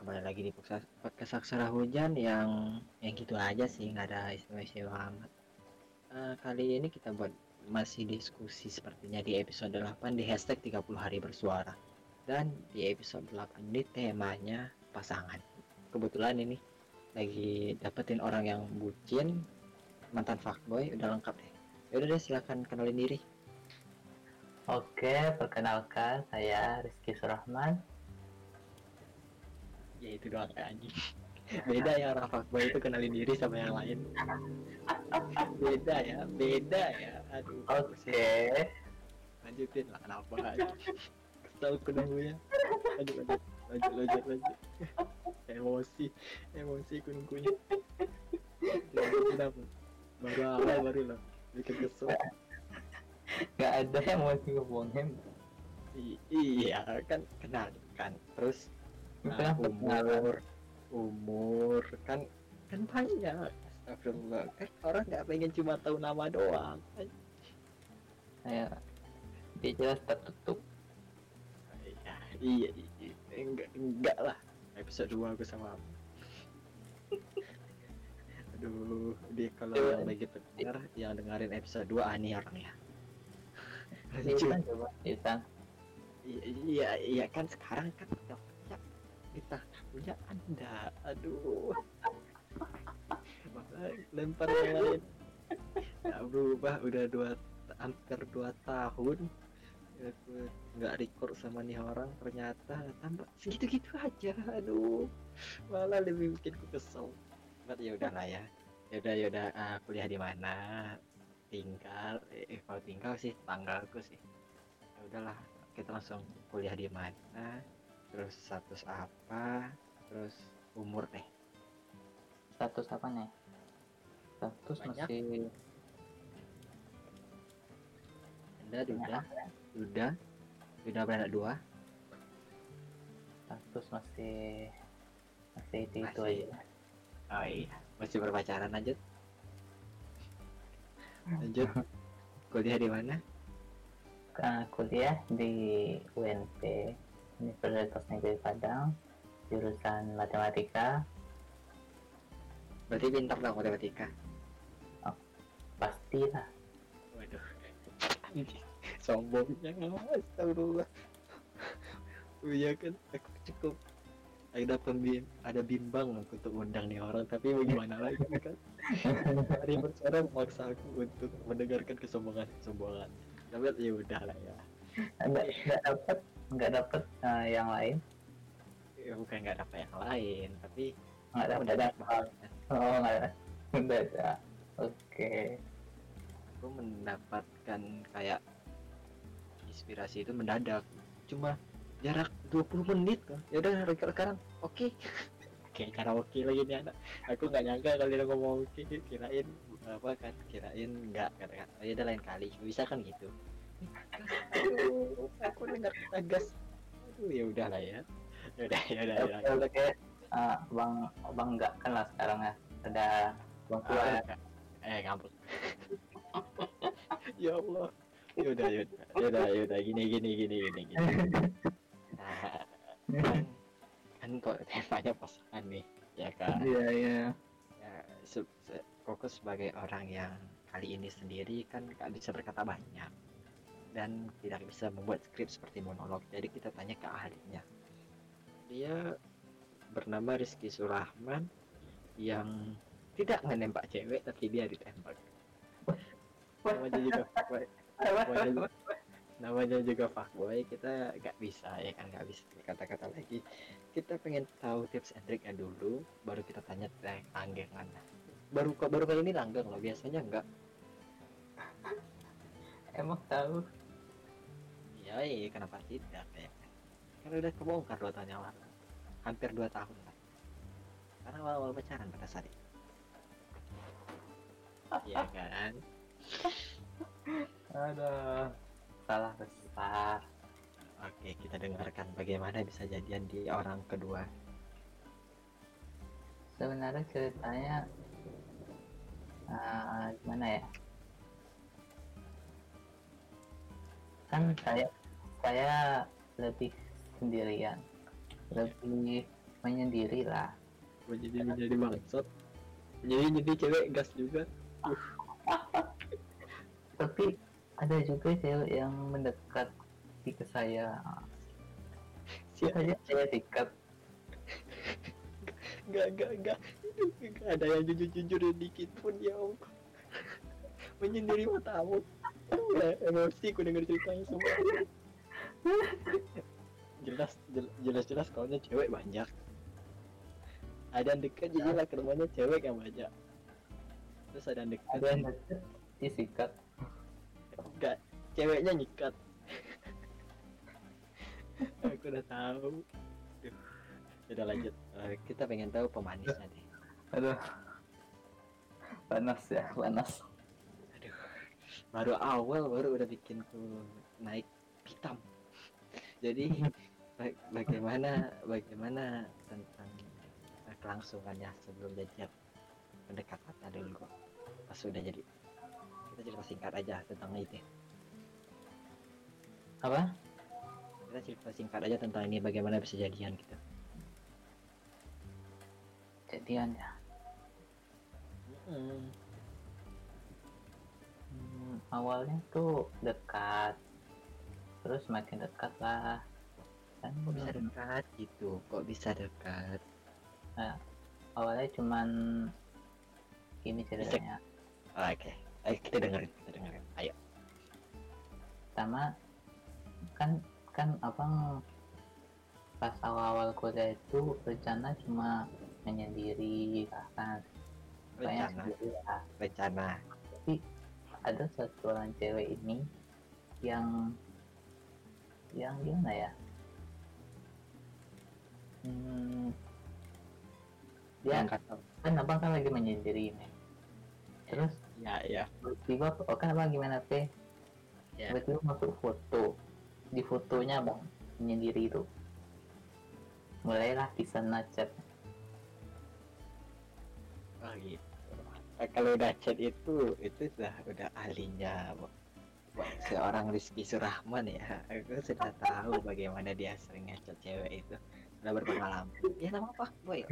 kembali lagi di podcast Aksara Hujan yang yang gitu aja sih nggak ada istimewa amat. Eh, kali ini kita buat masih diskusi sepertinya di episode 8 di hashtag 30 hari bersuara. Dan di episode 8 ini temanya pasangan. Kebetulan ini lagi dapetin orang yang bucin mantan fuckboy udah lengkap deh. Yaudah deh silakan kenalin diri. Oke, perkenalkan saya Rizky Surahman. Ya itu doang ya anjing. Beda ya orang fuckboy itu kenalin diri sama yang lain. Beda ya beda ya. Aduh Oke, lanjutin lah kenapa kesel nunggunya. Lanjut lanjut lanjut lanjut lanjut. Emosi emosi aku nunggunya. Lanjutin apa baru awal baru lah. Bikin kesel. Nggak ada yang mau ngomongin. I- iya kan kenal kan. Terus nah, umur. umur. Kan kan banyak. Astagfirullah. Kan orang nggak pengen cuma tahu nama doang. Saya dia jelas tertutup. iya iya, iya. enggak enggak lah. Episode 2 aku sama kamu aduh dia kalau yang lagi pendengar yang dengerin episode 2 aneh orangnya iya iya iya kan sekarang kan kita punya anda. Aduh. Lempar yang lain. Nggak berubah udah dua hampir dua tahun. Aku nggak record sama nih orang ternyata tambah segitu-gitu aja. Aduh malah lebih bikin ku kesel. But ya udahlah ya. Yaudah yaudah ah, kuliah di mana? Tinggal eh kalau tinggal sih tanggalku sih. Ya udahlah kita langsung kuliah di mana terus status apa? Terus umur deh. Status apa nih? Status Banyak. masih anda udah udah udah beranak dua. Status masih masih itu itu Masih. aja. oh iya. Masih berpacaran lanjut. Lanjut. Kuliah di mana? Nah, kuliah di UNP Universitas Negeri Padang jurusan matematika. Berarti pintar dong matematika. Pastilah. Waduh. Sombongnya astagfirullah. Oh iya kan aku cukup. Ada pembim ada bimbang aku untuk undang nih orang tapi bagaimana lagi kan? Hari bersuara memaksa aku untuk mendengarkan kesombongan kesombongan tapi ya udah lah ya nggak dapat nggak dapat eh, yang lain. Ya bukan nggak dapat yang lain tapi nggak mendadak banget oh nggak ada. Mendadak oke. Aku mendapatkan kayak inspirasi itu mendadak. Cuma jarak 20 menit. Kan ya udah sekarang. Oke. Oke karena oke lagi nih anak. Aku nggak nyangka kali dia ngomong oke. Kirain apa kan? Kirain nggak kata kata ya udah lain kali. Bisa kan gitu aduh aku dengar kata gas aduh ya udah lah ya. Ya udah ya udah ya udah. oke. Ah, bang bang nggak kan lah sekarang ya? Ada bang tua ya. Ah, eh ngambek ya Allah. Ya udah ya udah. Ya udah ya udah. Gini gini gini gini gini. Nah, kan, kan kok temanya pasangan nih ya kan? Iya iya. Ya se se- Koko sebagai orang yang kali ini sendiri kan gak bisa berkata banyak dan tidak bisa membuat skrip seperti monolog. Jadi kita tanya ke ahlinya. Dia bernama Rizky Surahman yang tidak menembak cewek tapi dia ditembak. Namanya juga fuckboy. Namanya, juga fuckboy. Kita nggak bisa ya kan? Nggak bisa kata-kata lagi. Kita pengen tahu tips and triknya dulu baru kita tanya tentang langgengan baru baru kali ini langgeng loh. Biasanya enggak emang tahu. Iya iya kenapa tidak ya kan udah kebongkar dua tahun yang lalu. Hampir dua tahun lah karena awal-awal pacaran pada saat itu. Iya kan? Ada salah besar. Oke kita dengarkan bagaimana bisa jadian di orang kedua. Sebenarnya ceritanya ah, gimana ya kan saya saya lebih sendirian. Lebih menyendiri lah. Menjadi menjadi bangsat? Jadi jadi cewek gas juga. Tapi ada juga cewek yang mendekat ke saya. Siapa saja saya sikat Gak, gak, gak, gak ada yang jujur-jujur dikit pun ya Allah. Menyendiri matamu. Ya, emosi ku denger ceritanya semua. Jelas, jel- jelas-jelas kaunya cewek banyak. Ada yang deket jadi lah ke rumahnya cewek yang banyak. Terus ada yang deket, ada yang deket disikat enggak, ceweknya nyikat. Aku udah tahu. Duh. Udah lanjut. Eh, kita pengen tahu pemanisnya deh. aduh panas ya panas baru awal baru udah bikin ku naik hitam. Jadi ba- bagaimana bagaimana tentang kelangsungannya sebelum jajak pendekatannya dulu pas sudah jadi kita cerita singkat aja tentang itu apa? Kita cerita singkat aja tentang ini bagaimana bisa jadian gitu jadian ya? Hmm. Awalnya tuh dekat. Terus makin dekat lah. Kan kok bisa dekat gitu. Kok bisa dekat? Awalnya cuman gini ceritanya. Oke. Ayo kita dengerin kita dengerin. Ayo. Pertama kan kan abang pas awal-awal kuliah itu rencana cuma menyendiri kan? Rencana? rencana. Tapi ada satu orang cewek ini yang yang gimana ya? Hmm, dia yang kata kan abang kan lagi menyendiri nih terus ya ya. tiba oh kan abang gimana teh Ya. tiba-tiba masuk foto. Di fotonya abang menyendiri itu. Mulailah di sana chat Oh gitu. Eh, kalau udah chat itu itu sudah udah ahlinya seorang Rizky Surahman ya. Aku sudah tahu bagaimana dia sering ngechat cewek itu. Sudah berpengalaman. Ya nama apa? Boy.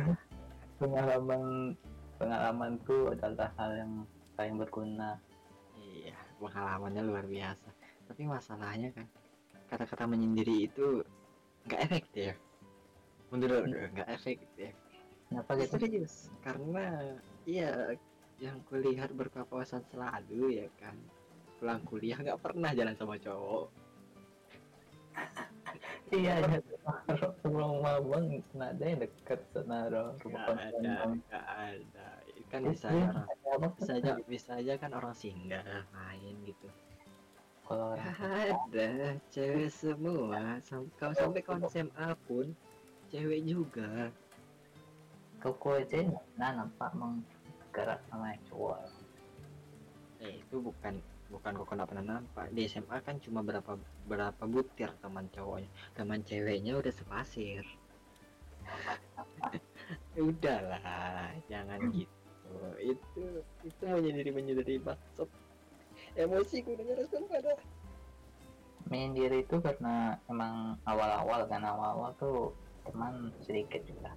pengalaman pengalaman tuh adalah hal yang paling berguna Iya, pengalamannya luar biasa. Tapi masalahnya kan kata-kata menyendiri itu nggak efektif. Menurut aku nggak efektif. kenapa gitu Serius, karena iya yang kulihat berpapasan selalu ya kan. Pulang kuliah nggak pernah jalan sama cowok. iya ya sebelum abang nggak ada yang deket senaro Nggak ada, nggak ada. Kan Terus bisa aja orang, bisa aja, bisa aja kan orang singgah main gitu. kalau orang Ada cewek semua, sam kau sampai kau SMA pun cewek juga. koko aja nah nampak emang gerak sama yang cowok Eh itu bukan bukan kok pernah nampak di SMA kan cuma berapa berapa butir teman cowoknya. Teman ceweknya udah sepasir. Udahlah jangan gitu. Itu itu menyendiri menyendiri maksud. Emosi ku dengar pada menyendiri itu karena emang awal-awal kan awal-awal tuh teman sedikit juga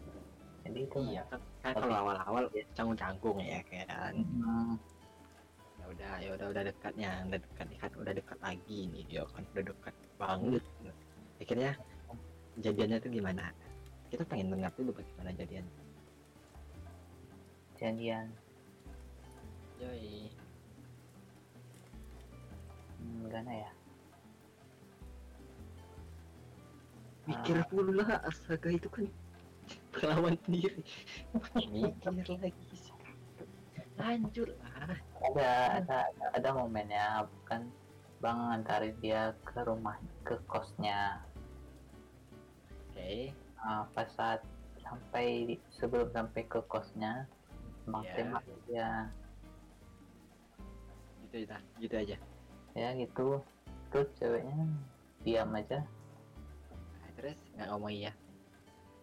jadi itu iya kan, kan kalau awal-awal canggung canggung ya kan. Hmm, ya udah ya udah udah dekatnya udah dekat kan udah dekat lagi nih ya kan udah dekat banget. Akhirnya jadiannya tuh gimana? Kita pengen dengar dulu bagaimana jadian. Jadian. Yoi. Hmm, gimana ya? Mikir pula astaga itu kan pengalaman sendiri. Mikir lagi sih lanjut lah. Ada ada ada momennya. Bukan bang ngantarin dia ke rumah ke kosnya. Oke. Nah, pas saat sampai di- sebelum sampai ke kosnya bang Ya. tembak dia gitu aja gitu aja. Ya gitu. Terus ceweknya diam aja. Nah, terus? Nggak ngomong iya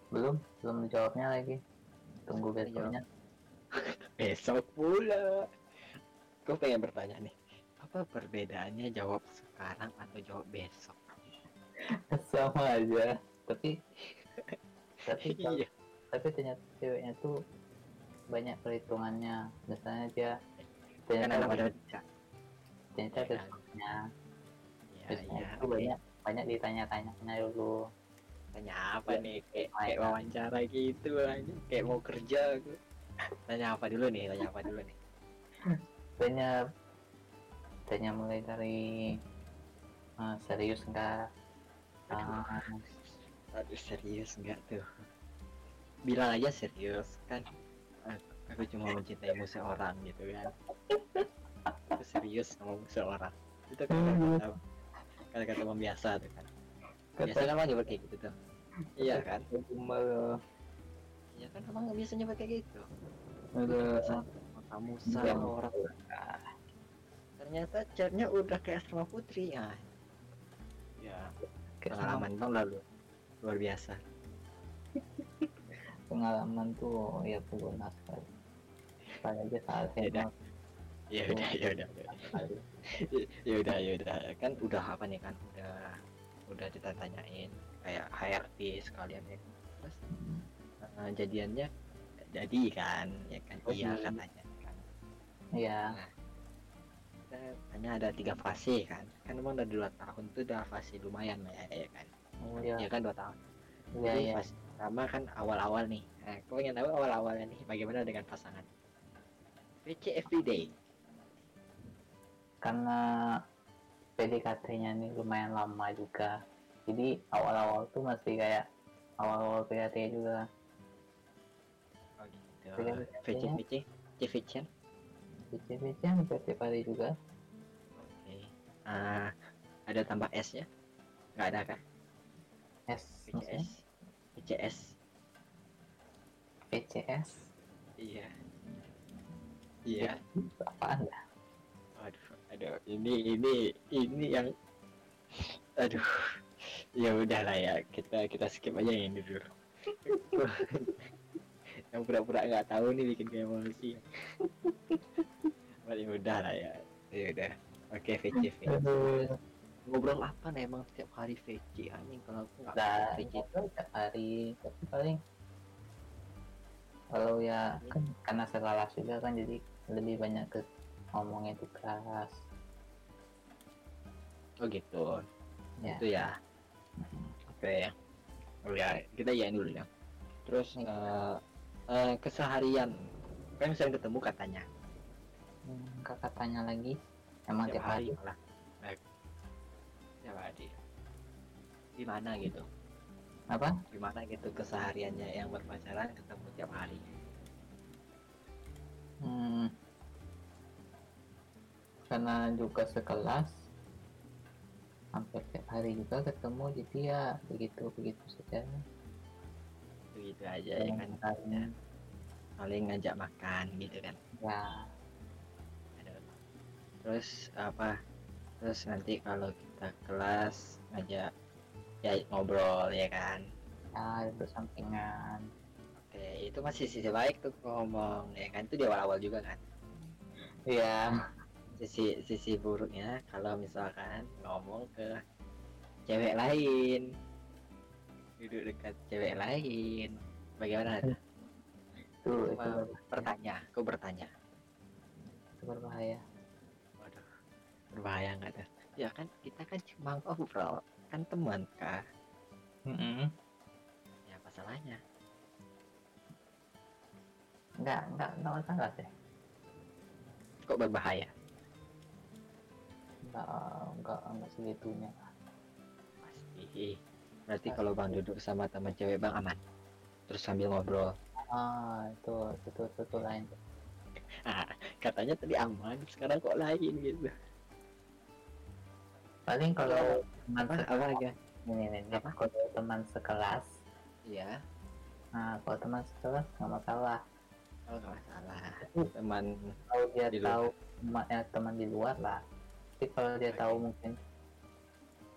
belum belum jawabnya lagi. Tunggu besoknya. Besok pula. Gue pengen bertanya nih apa perbedaannya jawab sekarang atau jawab besok? Sama aja tapi tapi iya. tapi ternyata ceweknya tuh banyak perhitungannya. Misalnya dia kan ternyata anak matematika ternyata Ya ada ya ya itu banyak banyak ditanya-tanya dulu tanya apa Ya, nih kayak, kayak wawancara gitu aja kayak mau kerja aku. Tanya apa dulu nih tanya apa dulu nih? Banyak tanya mulai dari eh, serius enggak Aduh. Ah, aduh serius enggak tuh? Bilang aja serius kan? Aku, aku cuma mencintaimu seorang gitu kan? Aku serius sama seorang itu kan kata kata-kata membiasa tuh kan biasa kan orang nyebut kayak gitu tuh. Iya kan? Gemal. iya kan emang biasa nyebut kayak gitu Udah. kamu Iya. seorang ternyata chatnya udah kayak asrama putri ya. Ya pengalaman bang lalu. Luar biasa. Pengalaman tuh ya berguna sekali apalagi saat Ya ya udah ya udah sekali. ya udah ya udah. Kan udah apa nih kan? Udah udah kita tanyain kayak HRD sekalian ya. Terus eh, jadiannya jadi kan ya kan? Iya Jadi. katanya kan. Iya, kita tanya ada tiga fase kan. Kan emang udah dua tahun tuh udah fase lumayan ya, ya kan? Oh, iya, ya kan dua tahun. Iya, Jadi iya. fase pertama kan awal-awal nih. Nah, kau ingin tahu awal-awalnya nih bagaimana dengan pasangan? PC everyday Karena PDKT-nya nih lumayan lama juga. Jadi awal-awal tuh masih kayak awal-awal PDKT juga. oh gitu Dengan VC katanya- VC VC hari juga. Oke. Ah, ada tambah S nya? Nggak ada kan? S, VCS. VCS. PCS. Iya. Iya. Apaan ya? Aduh. Ini ini ini yang aduh. Ya udah lah ya, kita kita skip aja yang ini dulu. yang pura-pura nggak tahu nih bikin kayak emosi. ya udah lah ya. Ya udah. Oke, VC VC. Ngobrol apa nih emang setiap hari VC anjing kalau aku nggak Nah, VC ngobrol tiap hari. Tapi paling kalau ya kan karena sekelas juga kan jadi lebih banyak ke ngomongin tugas. Oh gitu. Ya. Itu ya. Oke ya. Oh ya, kita yain dulu ya. Terus eh, eh, keseharian kan sering ketemu katanya Hmm, kakak tanya lagi. Emang tiap hari? malah. Baik. Tiap hari. Gimana gitu? Apa? Gimana gitu kesehariannya yang berpacaran ketemu tiap hari? Hmm, karena juga sekelas hampir tiap hari juga ketemu jadi ya begitu begitu saja Begitu aja ya kan. Saling ngajak makan gitu kan. ya. Terus apa? Terus nanti kalau kita kelas ngajak ya ngobrol ya kan. ya itu sampingan Oke, itu masih sisi baik tuh ngomong ya kan itu di awal-awal juga kan. ya Sisi sisi buruknya kalau misalkan ngomong ke cewek lain, duduk dekat cewek lain, bagaimana? tuh? itu itu, bertanya, aku bertanya. itu berbahaya Waduh, berbahaya nggak tuh? Ya kan kita kan cuma ngobrol, kan teman kah? Ya apa salahnya? enggak enggak enggak masalah sih Kok berbahaya? Enggak enggak enggak segitunya Pasti. Berarti kalau bang duduk sama teman cewek bang aman. Terus sambil ngobrol. ah itu itu itu, itu lain Ah, katanya tadi aman, sekarang kok lain gitu. paling kalau teman Apa? Apa lagi? ini, ini, ini, Apa? kalau teman sekelas Iya. nah kalau teman sekelas nggak masalah Oh nggak masalah. Teman kalau dia Di luar. tahu teman ya, teman di luar lah tapi kalau dia tahu mungkin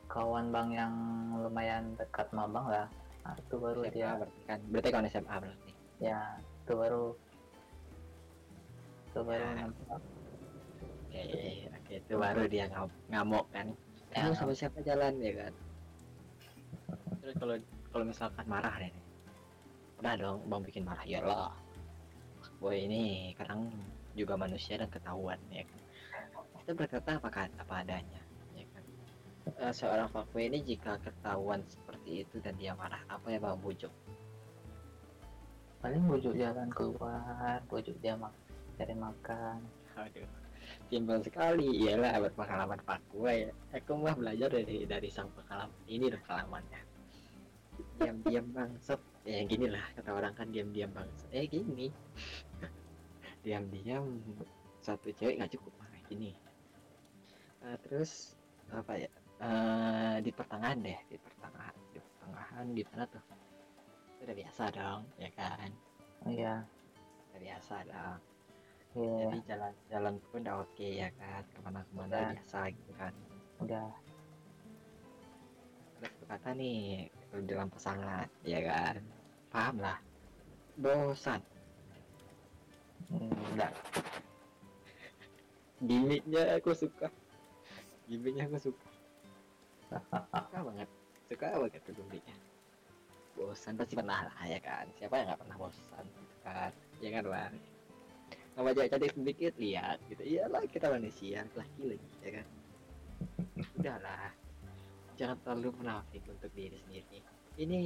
kawan bang yang lumayan dekat sama bang lah nah, itu baru SMA dia berarti kan. Berarti kawan SMA berarti. ya itu baru itu baru Ya. nampak Oke, oke itu baru dia ngam- ngamuk kan. Ya, Kamu sama siapa jalan ya kan? Terus kalau kalau misalkan marah deh. pernah dong bang bikin marah ya lah boy ini kadang juga manusia dan ketahuan ya kan kita berkata apa kan apa adanya ya kan? Eh, seorang fuckboy ini jika ketahuan seperti itu dan dia marah apa ya bang bujuk? Paling bujuk jalan keluar bujuk dia mak cari makan. Aduh timbal sekali. Iyalah berpengalaman fuckboy ya. Aku mah belajar dari dari sang pengalaman. Ini pengalamannya. Diam-diam bangsat. Ya gini lah kata orang kan diam-diam bangsat. Eh gini. Diam-diam satu cewek nggak cukup. Nah, gini Eh, terus apa ya Eh, di pertengahan deh di pertengahan di pertengahan di mana tuh udah biasa dong ya kan? Oh iya. Udah biasa dong. Iya. Jadi jalan-jalan pun udah oke ya kan? Ke mana-kemana biasa gitu kan. Udah. Terus berkata nih dalam pasangan ya kan? Paham lah. Bosan. Hmm, enggak gimmicknya aku suka gimmicknya aku suka. Suka banget. Suka banget tuh gimmicknya bosan pasti pernah lah ya kan? Siapa yang nggak pernah bosan gitu kan? Ya kan bang nama cewek cantik sedikit lihat gitu. Iyalah kita manusia laki lagi ya kan? Udahlah jangan terlalu munafik untuk diri sendiri. Ini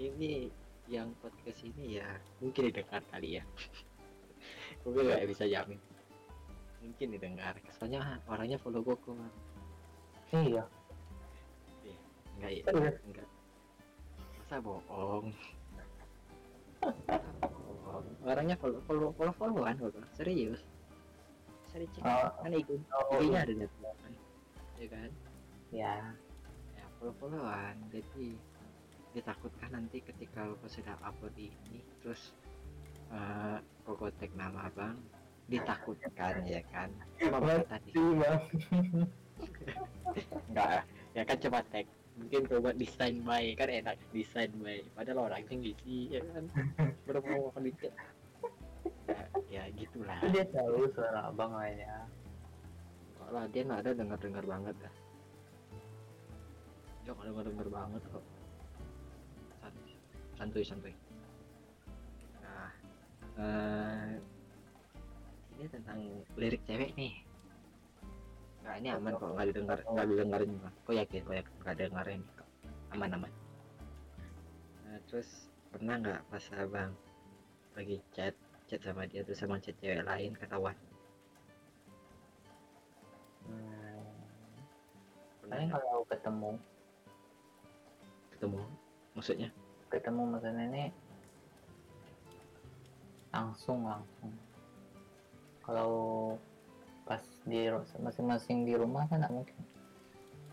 ini yang podcast ini ya mungkin didengar kali ya. Gue nggak bisa jamin mungkin didengar. Soalnya orangnya follow gue kok Bang. iya. Enggak ya Serius? enggak. Masa bohong? Orangnya follow follow follow followan kok serius? Serius cek oh, kan IG oh. IG-nya ada di kan ya kan? Ya ya follow followan. Jadi ditakutkan nanti ketika lo sudah upload ini terus eh uh, tag nama abang ditakutkan ya kan? Cuma tadi? enggak ya kan coba tag. Mungkin buat desain by kan enak desain by padahal orang yang gizi ya kan? Baru mau makan dikit. Ya, ya gitulah. Dia tahu suara abang lah ya. Enggak lah dia nggak ada dengar dengar banget lah dia nggak dengar dengar banget kok. Santuy santuy. Nah eh ini tentang lirik cewek nih Nah, ini aman kok nggak didengar nggak didengarin. Kok yakin kok yakin nggak dengerin kok. Aman aman. Nah, terus pernah nggak pas abang lagi chat chat sama dia terus sama chat cewek lain ketahuan? hmm, Pernah paling kalau ketemu ketemu? Maksudnya? ketemu maksudnya ini langsung langsung kalau pas di masing-masing di rumah kan nggak mungkin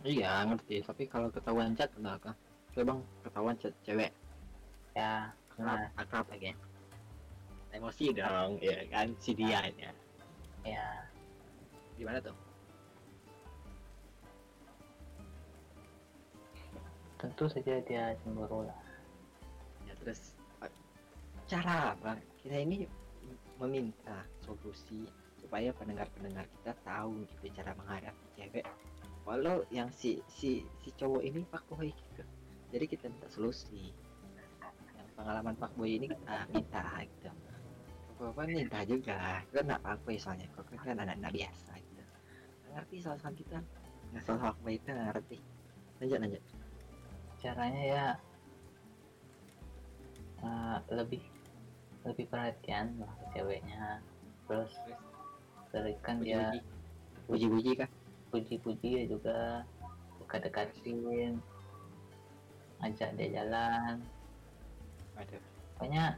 Iya ngerti. Tapi kalau ketahuan chat kenapa? Coba bang ketahuan chat cewek ya akrab, nah akrab lagi. Emosi dong, ya kan si dia ya. ya Gimana tuh? tentu saja dia cemburu lah ya terus cara apa kita ini meminta solusi supaya pendengar-pendengar kita tahu gitu cara menghadapi cewek. Walau yang si si si cowok ini pak boy gitu. Jadi kita minta solusi. Yang pengalaman pak boy ini kita minta gitu. Bapak minta juga. Kan nggak pak boy? Soalnya kok kan anak-anak biasa gitu. Ngerti soal soal kita? Nggak soal boy itu ngerti. Lanjut lanjut. Caranya ya eh, lebih lebih perhatian lah ke ceweknya. Terus berikan dia puji-puji. Kah? Puji-puji ya juga. Dekat-dekatin ajak dia jalan. Waduh. pokoknya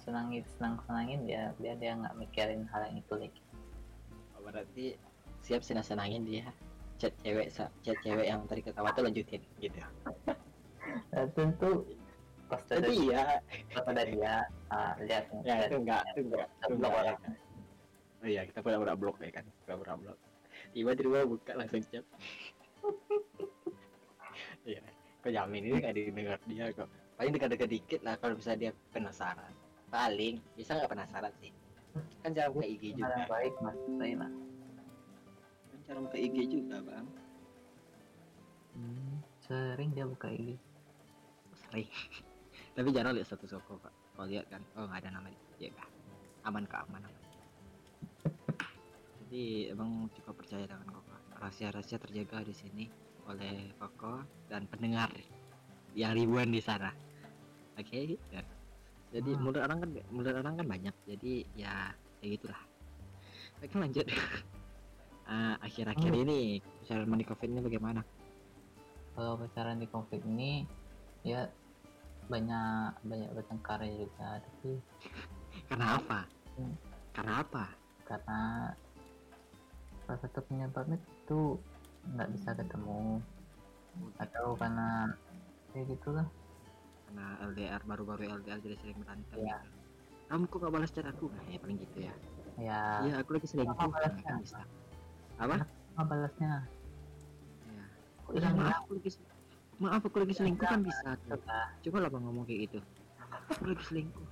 senangin senang senangin dia biar dia nggak mikirin hal yang itu lagi Oh, berarti siap senang senangin dia. Chat cewek chat cewek yang tadi ketawa tuh lanjutin gitu. Nah, tentu pas tapi ya pas ada dia ah, lihat. Ya itu enggak itu enggak itu blok enggak. orang. Oh iya kita pura pura blok ya kan pura pura blok tiba-tiba buka langsung chat. Iya kok jamin ini nggak didengar dia kok. Paling dekat-dekat dikit lah kalau bisa dia penasaran. Paling bisa nggak penasaran sih? Kan cara buka IG juga. Baik mas. Baik mas. Kan cara buka IG juga bang. Hmm, sering dia buka ini sering tapi jarang lihat status koko kak kalau lihat kan oh nggak ada nama ya kak aman kak. Aman aman. Jadi emang cukup percaya dengan koko. Rahasia-rahasia terjaga di sini oleh koko dan pendengar yang ribuan di sana. Oke? Ya. jadi Hmm. menurut orang kan menurut orang kan banyak. Jadi ya kayak gitulah. Oke lanjut. Ah, akhir-akhir Hmm. ini cara mandi covid ini bagaimana? Kalau pacaran di konflik ini ya banyak banyak bertengkar juga tapi karena apa? Hmm. karena apa? Karena salah satu penyebabnya itu nggak bisa ketemu. Atau karena kayak gitulah. Karena LDR baru-baru LDR jadi sering berantem Iya. gitu. kamu kok gak balas chat aku? Nah, ya paling gitu ya. Ya iya aku lagi nah, balasnya? kan bisa apa? Apa balasnya. Ya Kok ya, hilang maaf aku lagi maaf aku lagi selingkuh kan bisa tuh. coba lah bang ngomong kayak gitu. Aku lagi selingkuh.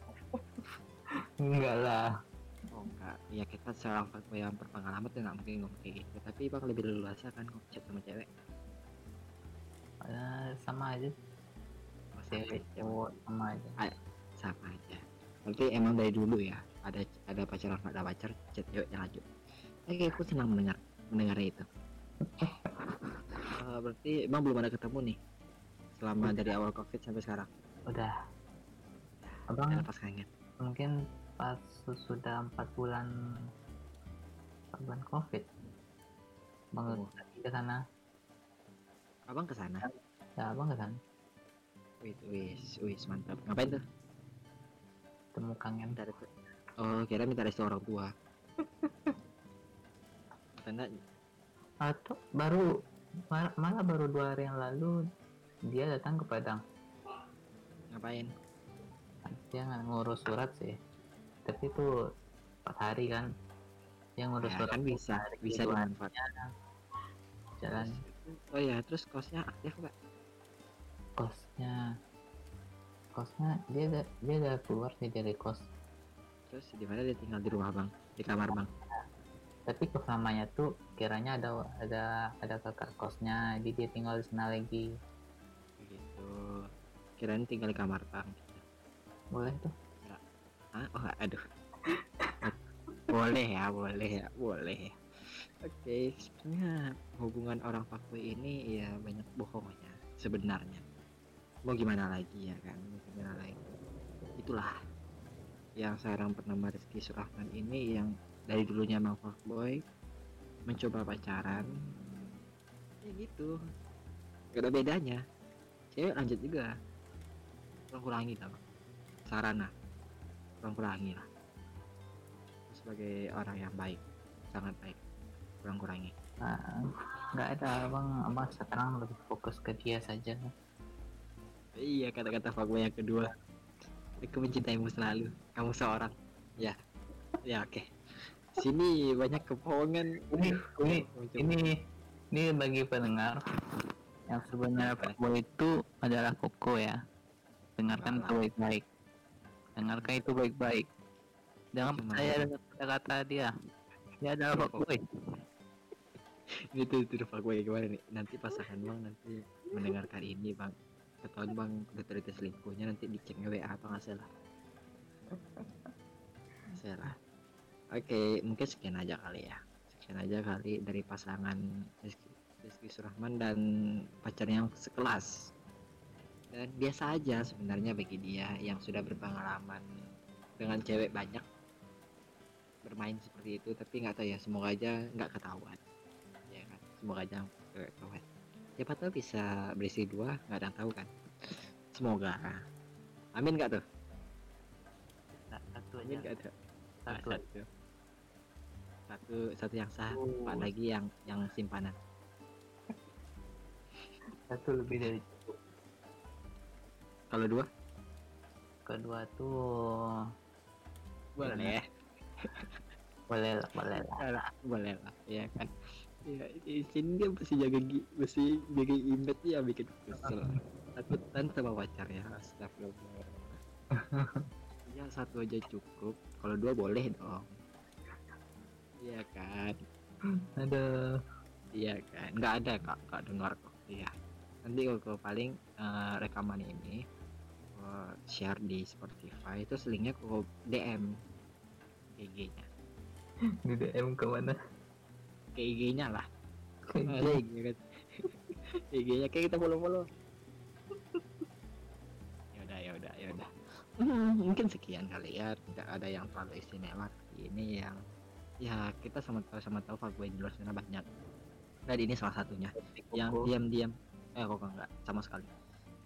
Enggak lah. Oh enggak. Ya kita seorang yang berpengalaman tuh nggak mungkin ngomong kayak gitu. Tapi bang lebih leluasa kan chat sama cewek. Ya, sama aja. Oh, sama cewek aja. cowok sama aja. Sama aja. Berarti emang dari dulu ya ada ada pacaran nggak ada pacar chat ceweknya lanjut. Oke aku senang mendengar mendengar itu. Eh, berarti emang belum ada ketemu nih selama dari awal covid sampai sekarang. Udah. Abang pas kangen mungkin pas sudah empat bulan empat bulan covid bang Oh. ke sana. Abang ke sana ya abang ke sana. Wis wis wis mantap. Ngapain tuh? Temu kangen restu oh kira minta restu orang tua. Karena atau baru mal- malah baru dua hari yang lalu dia datang ke Padang. Ngapain? Dia nggak ngurus surat sih. Tapi itu empat hari kan. Dia ngurus ya, surat kan bisa hari bisa kedua dimanfaatkan jalan. Oh ya terus kosnya aktif nggak? Kosnya kosnya dia udah dia udah keluar sih dari kos. Terus di mana dia tinggal? Di rumah bang? Di kamar bang? Tapi kesamanya tuh kiranya ada ada ada kakak kosnya. Jadi dia tinggal di sana lagi gitu. Kirain tinggal di kamar bang boleh tuh. Ah oh aduh. Boleh ya boleh ya boleh. Ya oke sebenarnya hubungan orang fuckboy ini ya banyak bohongnya sebenarnya. Mau gimana lagi ya kan? Mau gimana lagi? Itulah yang sekarang bernama Rizky Surahman ini yang dari dulunya emang fuckboy mencoba pacaran. Ya gitu. Gak ada bedanya cewek lanjut juga. Kurang kurangi lah sarana. Kurang kurangi lah. Sebagai orang yang baik. Sangat baik. Kurang kurangi nah nggak ada abang abang sekarang lebih fokus ke dia saja. Iya kata-kata fuckboy yang kedua. Aku mencintaimu selalu. Kamu seorang. Ya. Ya oke. Sini banyak kebohongan. Ini ini ini ini bagi pendengar yang sebenarnya fuckboy itu adalah koko ya. Dengarkan itu baik-baik. Dengarkan itu baik-baik. Jangan Cuma- percaya dengan kata-kata dia. Dia adalah fuckboy. Itu itu fuckboy. Gimana nih? Nanti pasangan bang nanti mendengarkan ini bang. Ketahuan bang terjadi selingkuhnya nanti dicek WA apa nggak salah. Salah. Oke mungkin sekian aja kali ya. Sekian aja kali dari pasangan Rizky, Rizky Surahman dan pacarnya yang sekelas. Dan biasa aja sebenarnya bagi dia yang sudah berpengalaman dengan cewek banyak bermain seperti itu tapi nggak tahu ya semoga aja nggak ketahuan. Ya kan? Semoga aja nggak ketahuan. Siapa tahu bisa berisi dua nggak ada yang tahu kan? Semoga. Amin nggak tuh? Nah, satu amin aja. nggak Ah, satu. Satu. Satu satu yang sah Oh. empat lagi yang yang simpanan satu lebih dari cukup. Kalau dua? Kedua tuh boleh boleh lah boleh lah. Boleh lah ya kan. Ya di sini dia masih jaga masih jaga image ya bikin kesel takut tante sama pacar ya astagfirullah. Ya satu aja cukup. Kalau dua boleh dong. Iya kan? Ada iya kan? Nggak ada kak. Kak dengar kok. Iya nanti kalau paling eh, rekaman ini eh, share di Spotify itu linknya ke DM IG-nya di DM ke mana? Ke IG-nya lah. Ada IG kan? IG-nya kayak kita follow follow yaudah yaudah yaudah hmm, mungkin sekian kali ya tidak ada yang terlalu istimewa. Ini yang ya kita sama tahu sama tahu fuckboy di luar sana banyak. Dan ini salah satunya. Yang diam-diam eh kok enggak? Sama sekali.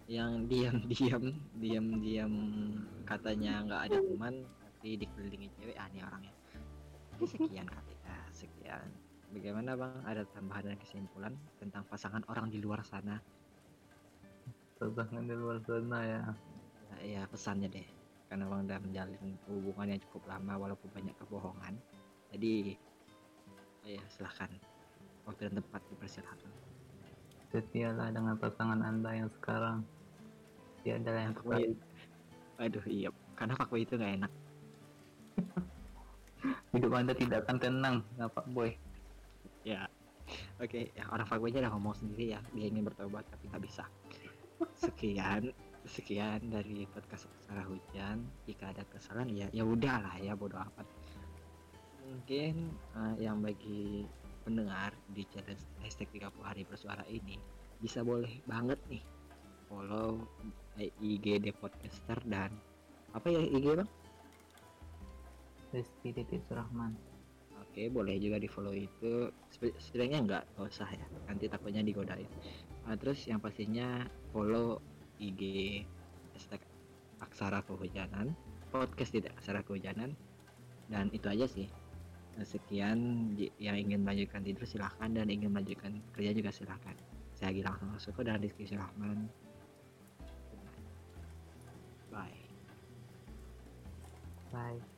Yang diam-diam diam-diam katanya nggak ada teman tapi dikelilingi cewek ah ini orangnya. Sekian kali ya sekian. Bagaimana bang? Ada tambahan dan kesimpulan tentang pasangan orang di luar sana? Pasangan di luar sana ya. Nah, ya pesannya deh. Karena bang udah menjalin hubungan yang cukup lama walaupun banyak kebohongan. Jadi ya silahkan. Waktu dan tempat dipersilakan setialah dengan pasangan anda yang sekarang. Dia adalah yang tepat Fuckboy. aduh iya. Karena fuckboy itu nggak enak. Hidup anda tidak akan tenang ya pak boy. Ya. Oke ya orang fuckboy aja udah ngomong sendiri ya. Dia ingin bertobat tapi nggak bisa. Sekian sekian dari podcast Sarah Hujan. Jika ada kesalahan ya ya udahlah ya bodoh amat. Mungkin eh, yang bagi pendengar di challenge hashtag 30 hari bersuara ini bisa boleh banget nih follow IG The Podcaster dan apa ya IG bang Rizky titik Surahman Oke, boleh juga di follow itu. Setidaknya enggak, nggak usah ya. Nanti takutnya digodain. Nah, terus yang pastinya follow IG hashtag Aksara Kehujanan, podcast tidak Aksara Kehujanan, dan itu aja sih. Sekian yang ingin melanjutkan tidur silahkan dan ingin melanjutkan kerja juga silahkan. Saya Gilang Suko dan Rizky Surahman. Bye. bye